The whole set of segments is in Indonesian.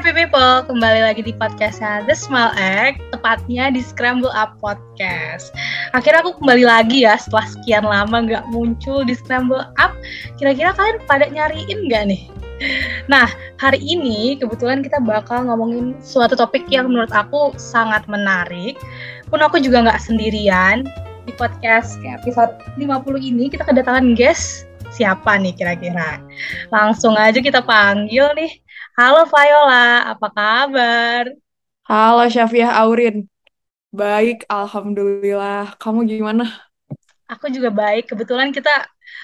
happy people, kembali lagi di podcastnya The Small Egg, tepatnya di Scramble Up Podcast. Akhirnya aku kembali lagi ya setelah sekian lama nggak muncul di Scramble Up. Kira-kira kalian pada nyariin nggak nih? Nah, hari ini kebetulan kita bakal ngomongin suatu topik yang menurut aku sangat menarik. Pun aku juga nggak sendirian. Di podcast episode 50 ini kita kedatangan guest siapa nih kira-kira? Langsung aja kita panggil nih Halo Viola, apa kabar? Halo Syafiah Aurin. Baik, Alhamdulillah. Kamu gimana? Aku juga baik. Kebetulan kita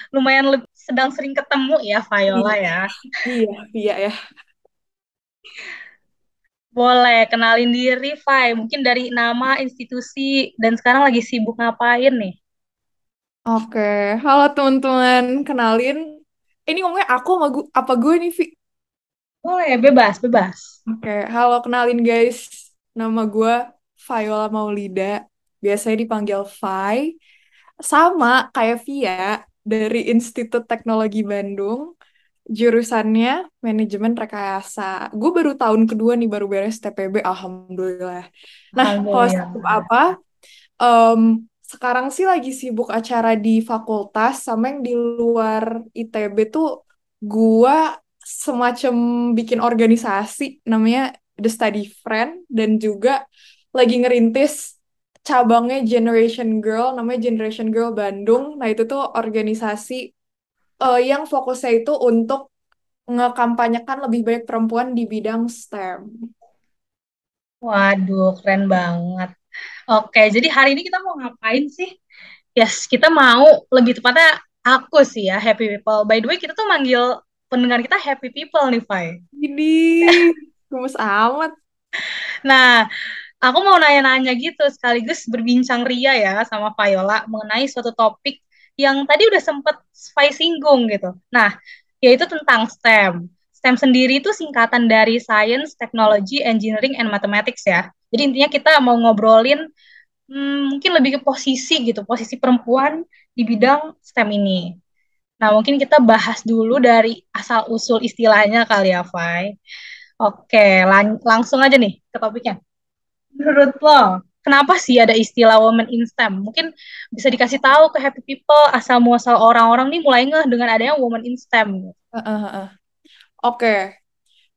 lumayan sedang sering ketemu ya, Viola iya. ya. Iya, iya ya. Boleh, kenalin diri, Vi. Mungkin dari nama, institusi, dan sekarang lagi sibuk ngapain nih? Oke, halo teman-teman. Kenalin, ini ngomongnya aku sama gue, apa gue nih, Vi? Boleh, bebas, bebas. Oke, halo kenalin guys. Nama gue Viola Maulida. Biasanya dipanggil Vi. Sama kayak Via dari Institut Teknologi Bandung. Jurusannya Manajemen Rekayasa. Gue baru tahun kedua nih, baru beres TPB, Alhamdulillah. Nah, kalau sibuk apa? Um, sekarang sih lagi sibuk acara di fakultas, sama yang di luar ITB tuh gue semacam bikin organisasi namanya The Study Friend dan juga lagi ngerintis cabangnya Generation Girl namanya Generation Girl Bandung. Nah, itu tuh organisasi uh, yang fokusnya itu untuk ngekampanyekan lebih banyak perempuan di bidang STEM. Waduh, keren banget. Oke, jadi hari ini kita mau ngapain sih? Yes, kita mau lebih tepatnya aku sih ya, Happy People. By the way, kita tuh manggil pendengar kita happy people nih, Fai. Ini gemes amat. Nah, aku mau nanya-nanya gitu sekaligus berbincang ria ya sama Viola mengenai suatu topik yang tadi udah sempet Fai singgung gitu. Nah, yaitu tentang STEM. STEM sendiri itu singkatan dari Science, Technology, Engineering, and Mathematics ya. Jadi intinya kita mau ngobrolin hmm, mungkin lebih ke posisi gitu, posisi perempuan di bidang STEM ini. Nah, mungkin kita bahas dulu dari asal-usul istilahnya kali ya, Fai. Oke, lang langsung aja nih ke topiknya. Menurut lo, kenapa sih ada istilah woman in STEM? Mungkin bisa dikasih tahu ke happy people asal muasal orang-orang nih mulai ngeh dengan adanya woman in STEM. Uh, uh, uh. Oke,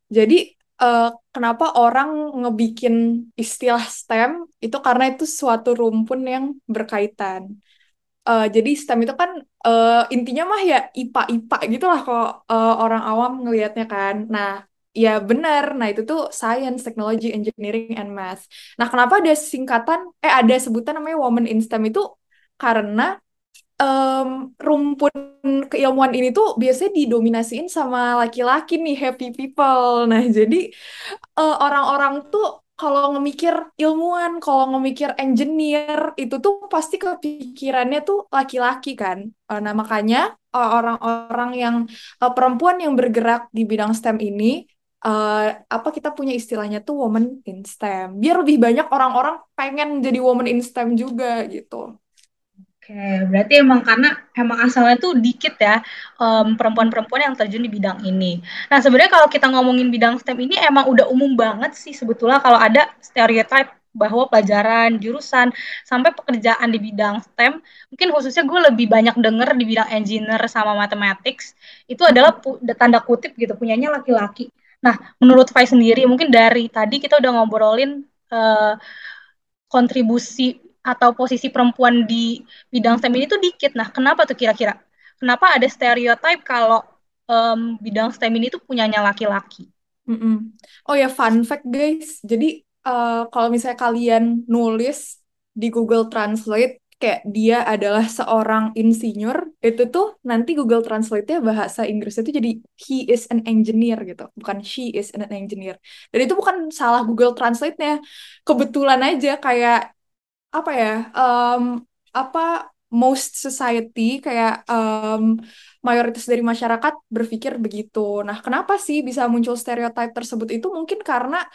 jadi uh, kenapa orang ngebikin istilah STEM itu karena itu suatu rumpun yang berkaitan uh, jadi STEM itu kan uh, intinya mah ya IPA-IPA gitu lah kok uh, orang awam ngelihatnya kan. Nah, ya benar. Nah, itu tuh Science, Technology, Engineering, and Math. Nah, kenapa ada singkatan, eh ada sebutan namanya Women in STEM itu karena um, rumpun keilmuan ini tuh biasanya didominasiin sama laki-laki nih, happy people. Nah, jadi orang-orang uh, orang -orang tuh kalau ngemikir ilmuwan, kalau ngemikir engineer, itu tuh pasti kepikirannya tuh laki-laki kan. Eh, nah, makanya eh, orang-orang yang eh, perempuan yang bergerak di bidang STEM ini uh, apa kita punya istilahnya tuh woman in STEM. Biar lebih banyak orang-orang pengen jadi woman in STEM juga gitu. Oke, berarti emang karena emang asalnya tuh dikit ya um, perempuan-perempuan yang terjun di bidang ini. Nah sebenarnya kalau kita ngomongin bidang STEM ini emang udah umum banget sih sebetulnya kalau ada stereotype bahwa pelajaran, jurusan, sampai pekerjaan di bidang STEM, mungkin khususnya gue lebih banyak denger di bidang engineer sama mathematics, itu adalah tanda kutip gitu, punyanya laki-laki. Nah, menurut Fai sendiri, mungkin dari tadi kita udah ngobrolin uh, kontribusi atau posisi perempuan di bidang STEM ini tuh dikit. Nah, kenapa tuh kira-kira? Kenapa ada stereotype kalau um, bidang STEM ini tuh punyanya laki-laki? Mm -mm. Oh ya, fun fact guys. Jadi uh, kalau misalnya kalian nulis di Google Translate kayak dia adalah seorang insinyur, itu tuh nanti Google Translate-nya bahasa Inggris itu jadi he is an engineer gitu, bukan she is an engineer. Dan itu bukan salah Google Translate-nya. Kebetulan aja kayak apa ya um, apa most society kayak um, mayoritas dari masyarakat berpikir begitu. Nah, kenapa sih bisa muncul stereotip tersebut itu mungkin karena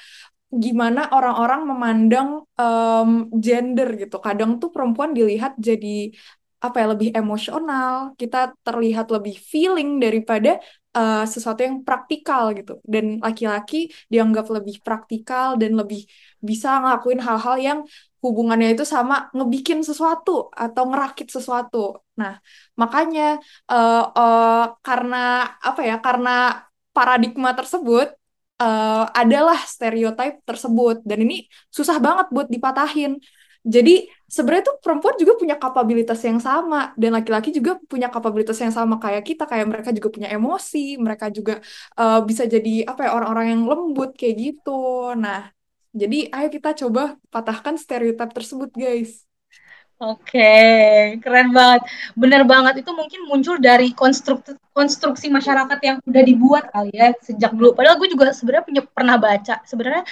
gimana orang-orang memandang um, gender gitu. Kadang tuh perempuan dilihat jadi apa ya lebih emosional, kita terlihat lebih feeling daripada uh, sesuatu yang praktikal gitu. Dan laki-laki dianggap lebih praktikal dan lebih bisa ngelakuin hal-hal yang hubungannya itu sama ngebikin sesuatu atau ngerakit sesuatu. Nah, makanya uh, uh, karena apa ya? Karena paradigma tersebut uh, adalah stereotip tersebut dan ini susah banget buat dipatahin. Jadi sebenarnya tuh perempuan juga punya kapabilitas yang sama dan laki-laki juga punya kapabilitas yang sama kayak kita, kayak mereka juga punya emosi, mereka juga uh, bisa jadi apa ya orang-orang yang lembut kayak gitu. Nah, jadi ayo kita coba patahkan stereotip tersebut, guys. Oke, keren banget. Bener banget itu mungkin muncul dari konstruksi konstruksi masyarakat yang udah dibuat kali ya sejak dulu. Padahal gue juga sebenarnya punya pernah baca sebenarnya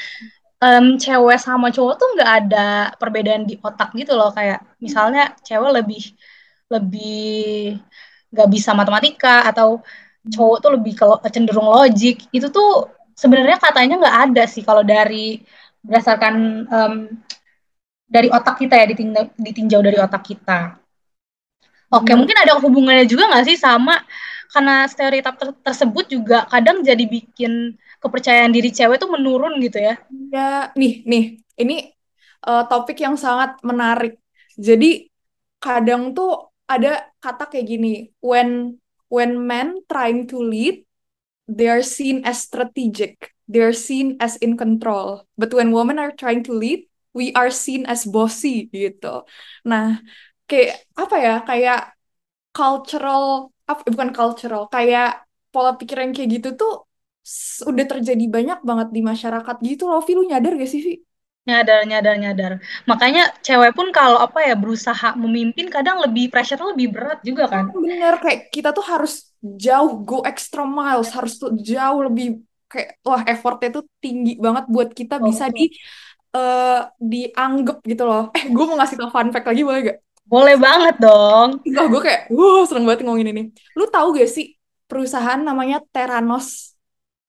um, cewek sama cowok tuh nggak ada perbedaan di otak gitu loh. Kayak misalnya cewek lebih lebih nggak bisa matematika atau cowok tuh lebih kalau cenderung logik. Itu tuh sebenarnya katanya nggak ada sih kalau dari berdasarkan um, dari otak kita ya ditinjau, ditinjau dari otak kita. Oke, hmm. mungkin ada hubungannya juga nggak sih sama karena stereotip ter tersebut juga kadang jadi bikin kepercayaan diri cewek tuh menurun gitu ya? Ya, nih, nih, ini uh, topik yang sangat menarik. Jadi kadang tuh ada kata kayak gini, when when men trying to lead, they are seen as strategic, they are seen as in control. But when women are trying to lead, we are seen as bossy gitu. Nah, kayak apa ya? Kayak cultural apa bukan cultural, kayak pola pikir yang kayak gitu tuh udah terjadi banyak banget di masyarakat gitu loh. Vi, lu nyadar gak sih, Vi? Nyadar, nyadar, nyadar. Makanya cewek pun kalau apa ya berusaha memimpin kadang lebih pressure lebih berat juga kan. Bener, kayak kita tuh harus jauh go extra miles, harus tuh jauh lebih kayak wah effortnya tuh tinggi banget buat kita oh, bisa di uh, dianggap gitu loh. Eh, gue mau ngasih tau fun fact lagi boleh gak? Boleh banget dong. Enggak, gue kayak, wow seneng banget ngomongin ini. Lu tahu gak sih perusahaan namanya Teranos?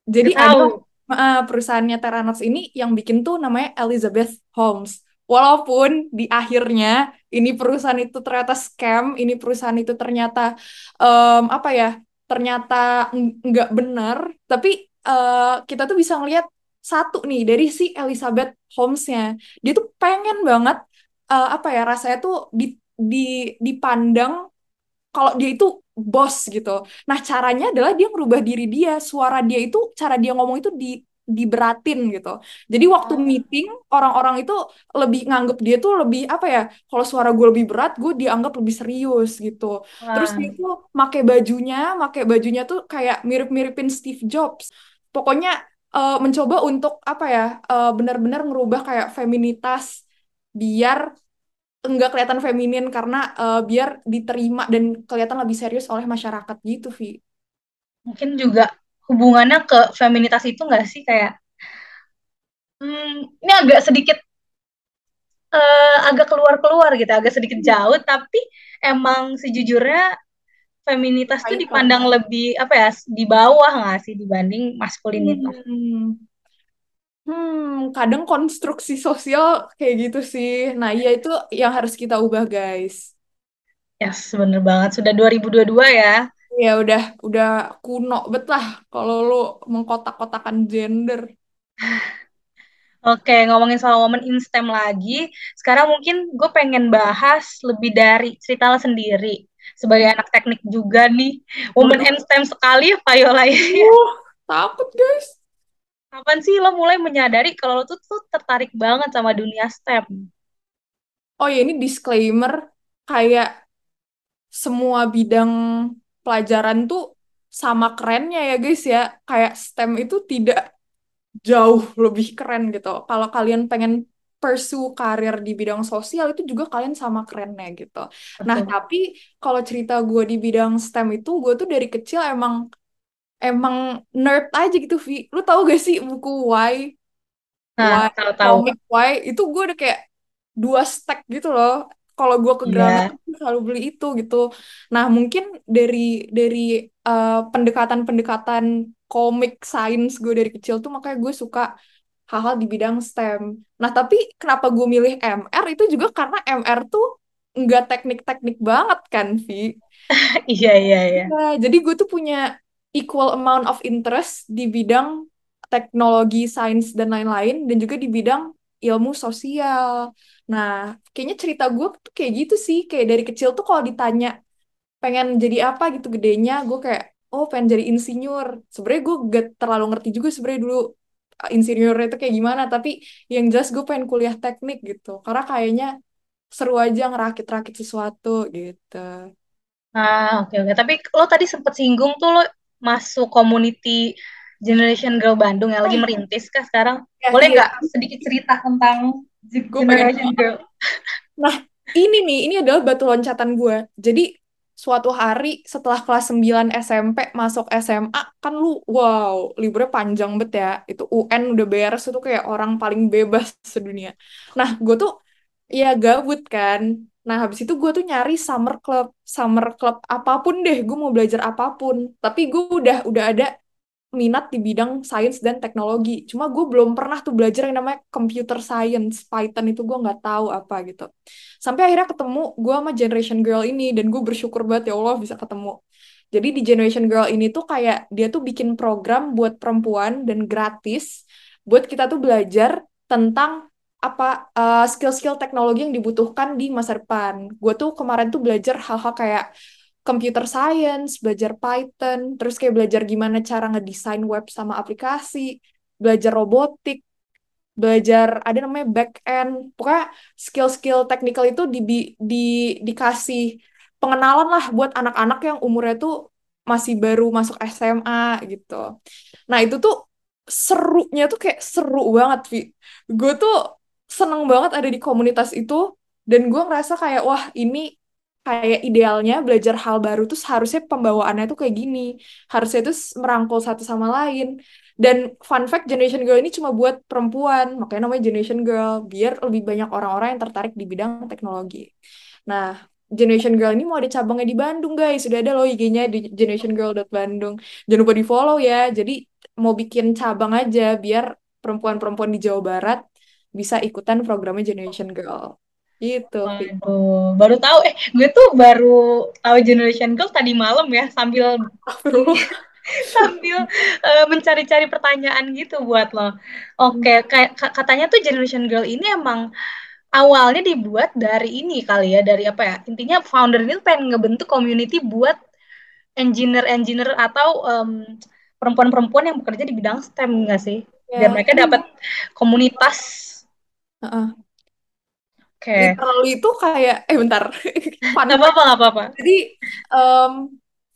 Jadi ada uh, perusahaannya Teranos ini yang bikin tuh namanya Elizabeth Holmes. Walaupun di akhirnya ini perusahaan itu ternyata scam, ini perusahaan itu ternyata um, apa ya? Ternyata nggak benar, tapi uh, kita tuh bisa ngelihat satu nih dari si Elizabeth Holmes-nya. Dia tuh pengen banget uh, apa ya rasanya tuh di di dipandang kalau dia itu bos gitu. Nah, caranya adalah dia merubah diri dia, suara dia itu cara dia ngomong itu di diberatin gitu. Jadi waktu ah. meeting orang-orang itu lebih nganggep dia tuh lebih apa ya? Kalau suara gue lebih berat, gue dianggap lebih serius gitu. Wah. Terus dia tuh make bajunya, make bajunya tuh kayak mirip-miripin Steve Jobs. Pokoknya uh, mencoba untuk apa ya uh, benar-benar ngerubah kayak feminitas biar enggak kelihatan feminin karena uh, biar diterima dan kelihatan lebih serius oleh masyarakat gitu Vi. Mungkin juga hubungannya ke feminitas itu enggak sih kayak hmm, ini agak sedikit uh, agak keluar-keluar gitu, agak sedikit hmm. jauh tapi emang sejujurnya feminitas tuh dipandang lebih apa ya di bawah nggak sih dibanding maskulinitas. Hmm. Hmm, kadang konstruksi sosial kayak gitu sih. Nah, iya itu yang harus kita ubah, guys. Yes, bener banget. Sudah 2022 ya. Ya udah udah kuno bet lah kalau lu mengkotak-kotakan gender. Oke, ngomongin soal woman in STEM lagi. Sekarang mungkin gue pengen bahas lebih dari cerita lo sendiri sebagai anak teknik juga nih woman and STEM sekali ya ya uh, takut guys kapan sih lo mulai menyadari kalau lo tuh, tuh tertarik banget sama dunia STEM oh ya ini disclaimer kayak semua bidang pelajaran tuh sama kerennya ya guys ya kayak STEM itu tidak jauh lebih keren gitu kalau kalian pengen pursue karir di bidang sosial itu juga kalian sama kerennya gitu. Betul. Nah tapi kalau cerita gue di bidang STEM itu gue tuh dari kecil emang emang nerd aja gitu Vi. Lu tau gak sih buku Why? Nah, tahu tahu. Why itu gue udah kayak dua stack gitu loh. Kalau gue ke Gramet yeah. selalu beli itu gitu. Nah mungkin dari dari uh, pendekatan-pendekatan komik sains gue dari kecil tuh makanya gue suka hal-hal di bidang STEM. Nah, tapi kenapa gue milih MR itu juga karena MR tuh nggak teknik-teknik banget kan, Vi. Iya, iya, iya. Nah, jadi gue tuh punya equal amount of interest di bidang teknologi, sains, dan lain-lain, dan juga di bidang ilmu sosial. Nah, kayaknya cerita gue tuh kayak gitu sih. Kayak dari kecil tuh kalau ditanya pengen jadi apa gitu gedenya, gue kayak, oh pengen jadi insinyur. Sebenarnya gue gak terlalu ngerti juga sebenarnya dulu uh, insinyur itu kayak gimana, tapi yang jelas gue pengen kuliah teknik gitu. Karena kayaknya seru aja ngerakit-rakit sesuatu gitu. Ah, oke, oke. Tapi lo tadi sempat singgung tuh lo masuk community Generation Girl Bandung yang lagi Ah, merintis kah sekarang? ya, Boleh iya. nggak sedikit cerita tentang Gue Generation Girl? Nah, ini nih, ini adalah batu loncatan gue. Jadi, suatu hari setelah kelas 9 SMP masuk SMA, kan lu, wow, liburnya panjang banget ya. Itu UN udah beres, itu kayak orang paling bebas sedunia. Nah, gue tuh, ya gabut kan. Nah, habis itu gue tuh nyari summer club. Summer club apa pun deh, gue mau belajar apa pun. Tapi gue udah udah ada minat di bidang sains dan teknologi. Cuma gue belum pernah tuh belajar yang namanya computer science, Python itu gue nggak tahu apa gitu. Sampai akhirnya ketemu gue sama Generation Girl ini dan gue bersyukur banget ya Allah bisa ketemu. Jadi di Generation Girl ini tuh kayak dia tuh bikin program buat perempuan dan gratis buat kita tuh belajar tentang apa uh, skill-skill teknologi yang dibutuhkan di masa depan. Gue tuh kemarin tuh belajar hal-hal kayak computer science, belajar Python, terus kayak belajar gimana cara ngedesain web sama aplikasi, belajar robotik, belajar ada namanya back end. Pokoknya skill-skill teknikal itu di, di dikasih pengenalan lah buat anak-anak yang umurnya tuh masih baru masuk SMA gitu. Nah, itu tuh serunya tuh kayak seru banget, Vi. Gue tuh seneng banget ada di komunitas itu dan gue ngerasa kayak wah ini kayak idealnya belajar hal baru tuh seharusnya pembawaannya tuh kayak gini. Harusnya itu merangkul satu sama lain. Dan fun fact, Generation Girl ini cuma buat perempuan, makanya namanya Generation Girl, biar lebih banyak orang-orang yang tertarik di bidang teknologi. Nah, Generation Girl ini mau ada cabangnya di Bandung, guys. Sudah ada loh IG-nya di generationgirl.bandung. Jangan lupa di-follow ya. Jadi, mau bikin cabang aja biar perempuan-perempuan di Jawa Barat bisa ikutan programnya Generation Girl. Gitu. Waduh, baru tahu eh gue tuh baru tahu Generation Girl tadi malam ya sambil sambil uh, mencari-cari pertanyaan gitu buat lo. Oke, kayak ka- katanya tuh Generation Girl ini emang awalnya dibuat dari ini kali ya, dari apa ya? Intinya founder ini pengen ngebentuk community buat engineer-engineer atau em, perempuan-perempuan yang bekerja di bidang STEM nggak sih? Biar Ya, mereka dapat komunitas. Heeh. Oke, literally itu kayak eh bentar fun fact. apa-apa, nggak apa-apa. Jadi em,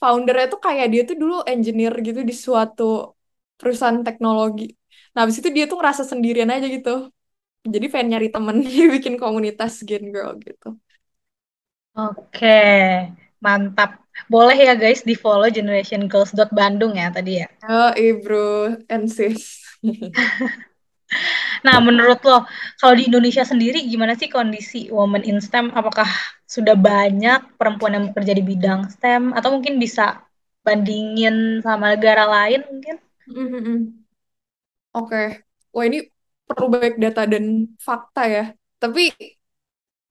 foundernya tuh kayak dia tuh dulu engineer gitu di suatu perusahaan teknologi. Nah, habis itu dia tuh ngerasa sendirian aja gitu. Jadi pengen nyari temen dia bikin komunitas Gen Girl gitu. Oke, mantap. Boleh ya guys di follow generationgirls.bandung ya tadi ya. Oh, eh bro, and sis. Nah, menurut lo, kalau di Indonesia sendiri gimana sih kondisi women in STEM? Apakah sudah banyak perempuan yang bekerja di bidang STEM? Atau mungkin bisa bandingin sama negara lain mungkin? Mhm. Oke. Wah, ini perlu banyak data dan fakta ya. Tapi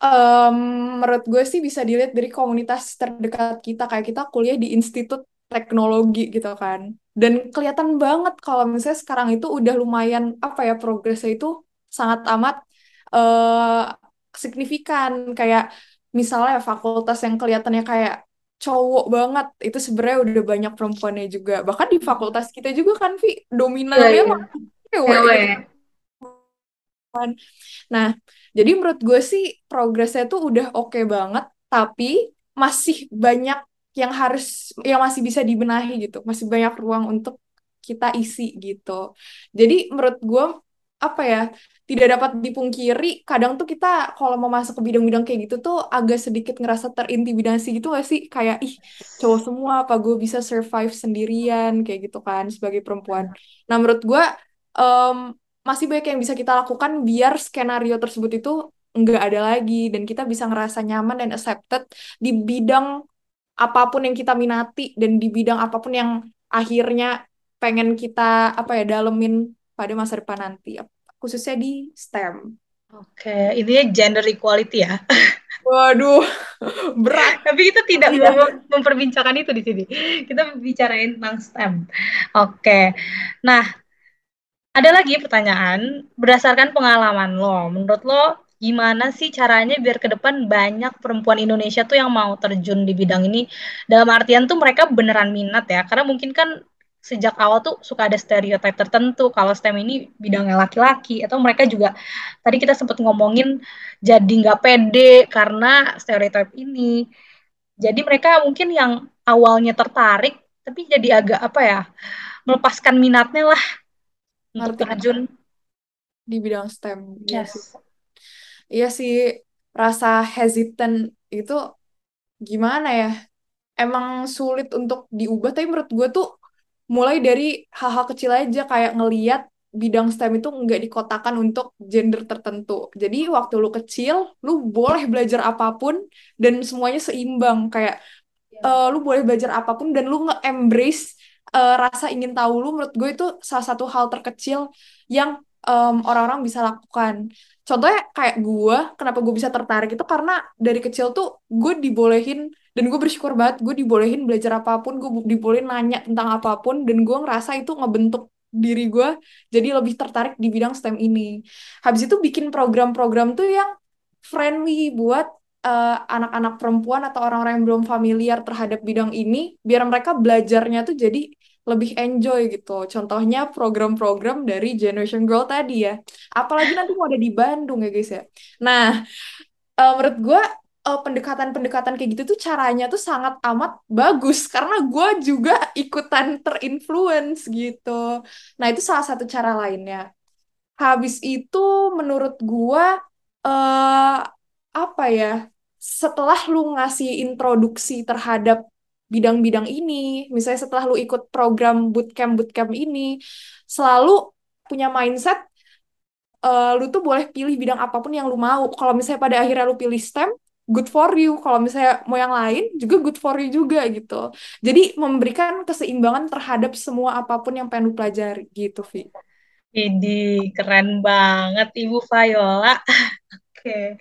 em, menurut gue sih bisa dilihat dari komunitas terdekat kita. Kayak kita kuliah di institut teknologi gitu kan. Dan kelihatan banget kalau misalnya sekarang itu udah lumayan, apa ya, progresnya itu sangat amat eh signifikan. Kayak misalnya fakultas yang kelihatannya kayak cowok banget, itu sebenarnya udah banyak perempuannya juga. Bahkan di fakultas kita juga kan, Vi, Iya, dominannya iya. mah cewek Cewek. gitu. Nah, jadi menurut gue sih progresnya tuh udah oke banget, tapi masih banyak yang harus, yang masih bisa dibenahi gitu. Masih banyak ruang untuk kita isi gitu. Jadi menurut gue, apa ya, tidak dapat dipungkiri, kadang tuh kita kalau mau masuk ke bidang-bidang kayak gitu tuh agak sedikit ngerasa terintimidasi gitu gak sih? Kayak, ih, cowok semua apa gue bisa survive sendirian, kayak gitu kan, sebagai perempuan. Nah, menurut gue, em, masih banyak yang bisa kita lakukan biar skenario tersebut itu nggak ada lagi dan kita bisa ngerasa nyaman dan accepted di bidang apa pun yang kita minati dan di bidang apa pun yang akhirnya pengen kita apa ya dalemin pada masa depan nanti khususnya di STEM. Oke, ini gender equality ya. Waduh, berat. Tapi kita tidak Iya. mau memperbincangkan itu di sini. Kita bicarain tentang STEM. Oke. Nah, ada lagi pertanyaan berdasarkan pengalaman lo. Menurut lo gimana sih caranya biar ke depan banyak perempuan Indonesia tuh yang mau terjun di bidang ini? Dalam artian tuh mereka beneran minat ya. Karena mungkin kan sejak awal tuh suka ada stereotip tertentu kalau STEM ini bidangnya laki-laki atau mereka juga tadi kita sempat ngomongin jadi nggak pede karena stereotip ini. Jadi mereka mungkin yang awalnya tertarik tapi jadi agak apa ya melepaskan minatnya lah untuk Ngerti terjun. di bidang STEM. Iya sih. Yes. Iya sih, rasa hesitant itu gimana ya? Emang sulit untuk diubah, tapi menurut gue tuh mulai dari hal-hal kecil aja kayak ngeliat bidang STEM itu nggak dikotakan untuk gender tertentu. Jadi waktu lu kecil, lu boleh belajar apa pun dan semuanya seimbang. Kayak eh, lu boleh belajar apa pun dan lu nge-embrace eh, rasa ingin tahu lu. Menurut gue itu salah satu hal terkecil yang em, orang-orang bisa lakukan. Contohnya kayak gue, kenapa gue bisa tertarik itu karena dari kecil tuh gue dibolehin dan gue bersyukur banget gue dibolehin belajar apa pun, gue dibolehin nanya tentang apa pun dan gue ngerasa itu ngebentuk diri gue jadi lebih tertarik di bidang STEM ini. Habis itu bikin program-program tuh yang friendly buat eh, anak-anak perempuan atau orang-orang yang belum familiar terhadap bidang ini, biar mereka belajarnya tuh jadi lebih enjoy gitu. Contohnya program-program dari Generation Girl tadi ya. Apalagi nanti mau ada di Bandung ya guys ya. Nah, eh, menurut gue eh, pendekatan-pendekatan kayak gitu tuh caranya tuh sangat amat bagus karena gue juga ikutan terinfluence gitu. Nah, itu salah satu cara lainnya. Habis itu menurut gua eh apa ya? Setelah lu ngasih introduksi terhadap bidang-bidang ini, misalnya setelah lu ikut program bootcamp bootcamp ini, selalu punya mindset eh, lu tuh boleh pilih bidang apa pun yang lu mau. Kalau misalnya pada akhirnya lu pilih STEM, good for you. Kalau misalnya mau yang lain, juga good for you juga gitu. Jadi memberikan keseimbangan terhadap semua apa pun yang pengen lu pelajari gitu, Vi. Ini keren banget Ibu Viola. Oke.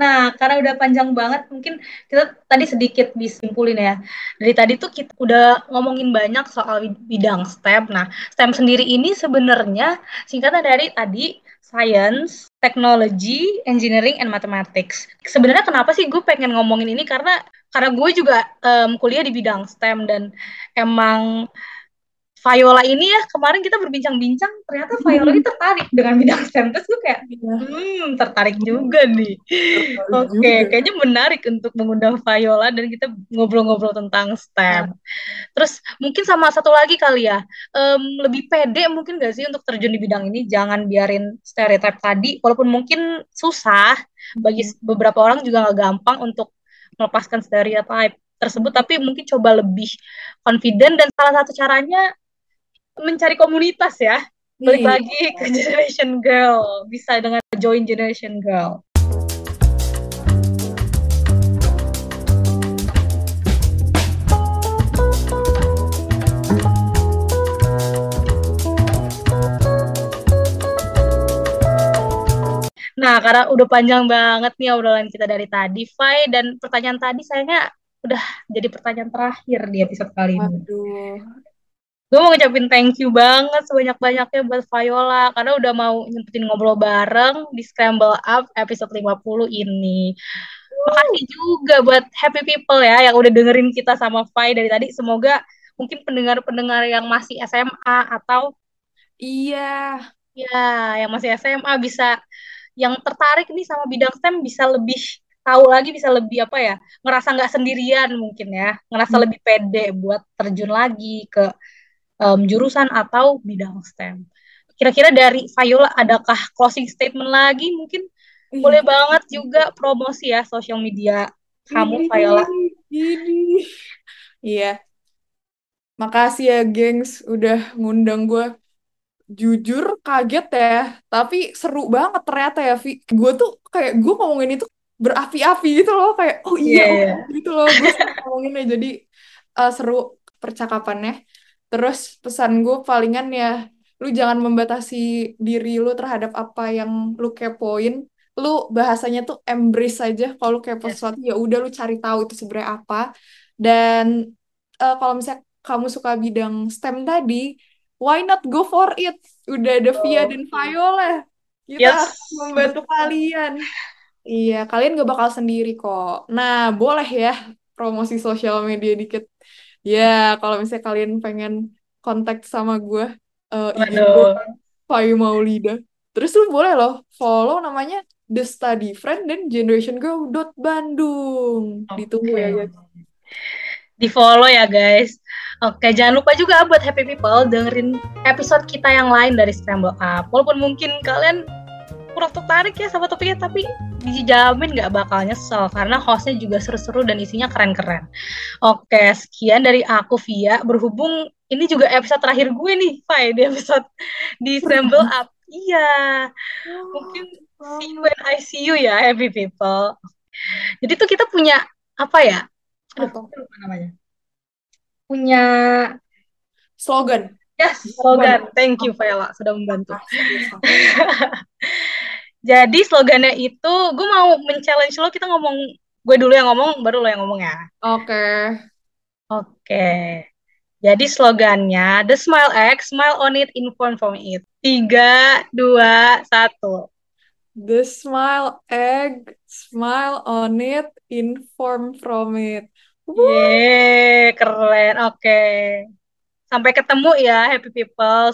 Nah, karena udah panjang banget, mungkin kita tadi sedikit disimpulin ya. Dari tadi tuh kita udah ngomongin banyak soal bidang STEM. Nah, STEM sendiri ini sebenarnya singkatan dari tadi Science, Technology, Engineering, and Mathematics. Sebenarnya kenapa sih gue pengen ngomongin ini? Karena karena gue juga em, kuliah di bidang STEM dan emang Viola ini ya kemarin kita berbincang-bincang ternyata Viola ini tertarik dengan bidang STEM. Terus gue kayak Iya, hmm tertarik juga nih. Oke juga. kayaknya menarik untuk mengundang Viola dan kita ngobrol-ngobrol tentang STEM. Nah, terus mungkin sama satu lagi kali ya em, lebih pede mungkin gak sih untuk terjun di bidang ini? Jangan biarin stereotip tadi walaupun mungkin susah bagi mm, beberapa orang juga nggak gampang untuk melepaskan stereotip tersebut tapi mungkin coba lebih confident dan salah satu caranya mencari komunitas ya. Balik Iya. lagi ke Generation Girl. Bisa dengan join Generation Girl. Nah, karena udah panjang banget nih obrolan kita dari tadi, Fai, dan pertanyaan tadi sayangnya udah jadi pertanyaan terakhir di episode kali ini. Waduh. Gue mau ngucapin thank you banget sebanyak-banyaknya buat Viola karena udah mau nyempetin ngobrol bareng di Scramble Up episode 50 ini. Makasih juga buat happy people ya yang udah dengerin kita sama Fai dari tadi. Semoga mungkin pendengar-pendengar yang masih SMA atau Iya. ya yang masih SMA bisa yang tertarik nih sama bidang STEM bisa lebih tahu lagi bisa lebih apa ya ngerasa nggak sendirian mungkin ya ngerasa Hmm. lebih pede buat terjun lagi ke em, jurusan atau bidang STEM. Kira-kira dari Viola adakah closing statement lagi? Mungkin boleh Ih, banget juga promosi ya sosial media kamu Viola. Ini. Iya. Makasih ya, gengs, udah ngundang gue. Jujur kaget ya, tapi seru banget ternyata ya, Vi. Gue tuh kayak gue ngomongin itu berapi-api gitu loh, kayak oh Iya, iya, oh iya. gitu loh. Gue seneng ngomonginnya, jadi eh, seru percakapannya. Terus pesan gue palingan ya, lu jangan membatasi diri lu terhadap apa yang lu kepoin. lu bahasanya tuh embrace aja kalau lu kepo Yes. sesuatu ya udah lu cari tahu itu sebenarnya apa. Dan eh, kalau misalnya kamu suka bidang STEM tadi why not go for it? Udah ada Via dan Viola. Kita Yes. akan membantu kalian. Iya kalian gak bakal sendiri kok. Nah boleh ya promosi sosial media dikit ya kalau misalnya kalian pengen kontak sama gue eh, IG gue. Payu Maulida terus lu boleh loh follow namanya The Study Friend dan Generation Girl dot Bandung ditunggu ya guys Di follow ya guys. Oke, jangan lupa juga buat happy people dengerin episode kita yang lain dari Scramble Up. Walaupun mungkin kalian kurang tertarik ya sama topiknya, tapi dijamin nggak bakal nyesel karena hostnya juga seru-seru dan isinya keren-keren. Oke, sekian dari aku Via. Berhubung ini juga episode terakhir gue nih, Fai, di episode di Scramble Up. Iya, mungkin see you when I see you ya, happy people. Jadi tuh kita punya apa ya? Aduh, Apa? namanya. Punya slogan ya slogan. Thank you Viola sudah membantu. Jadi slogannya itu gue mau men-challenge lo kita ngomong gue dulu yang ngomong baru lo yang ngomong ya. oke Oke. Jadi slogannya The Smile X, Smile on it, inform from it. Tiga, dua, satu. The smile egg, smile on it, inform from it. Woo! Yeay, keren. Oke. Sampai ketemu ya, happy people.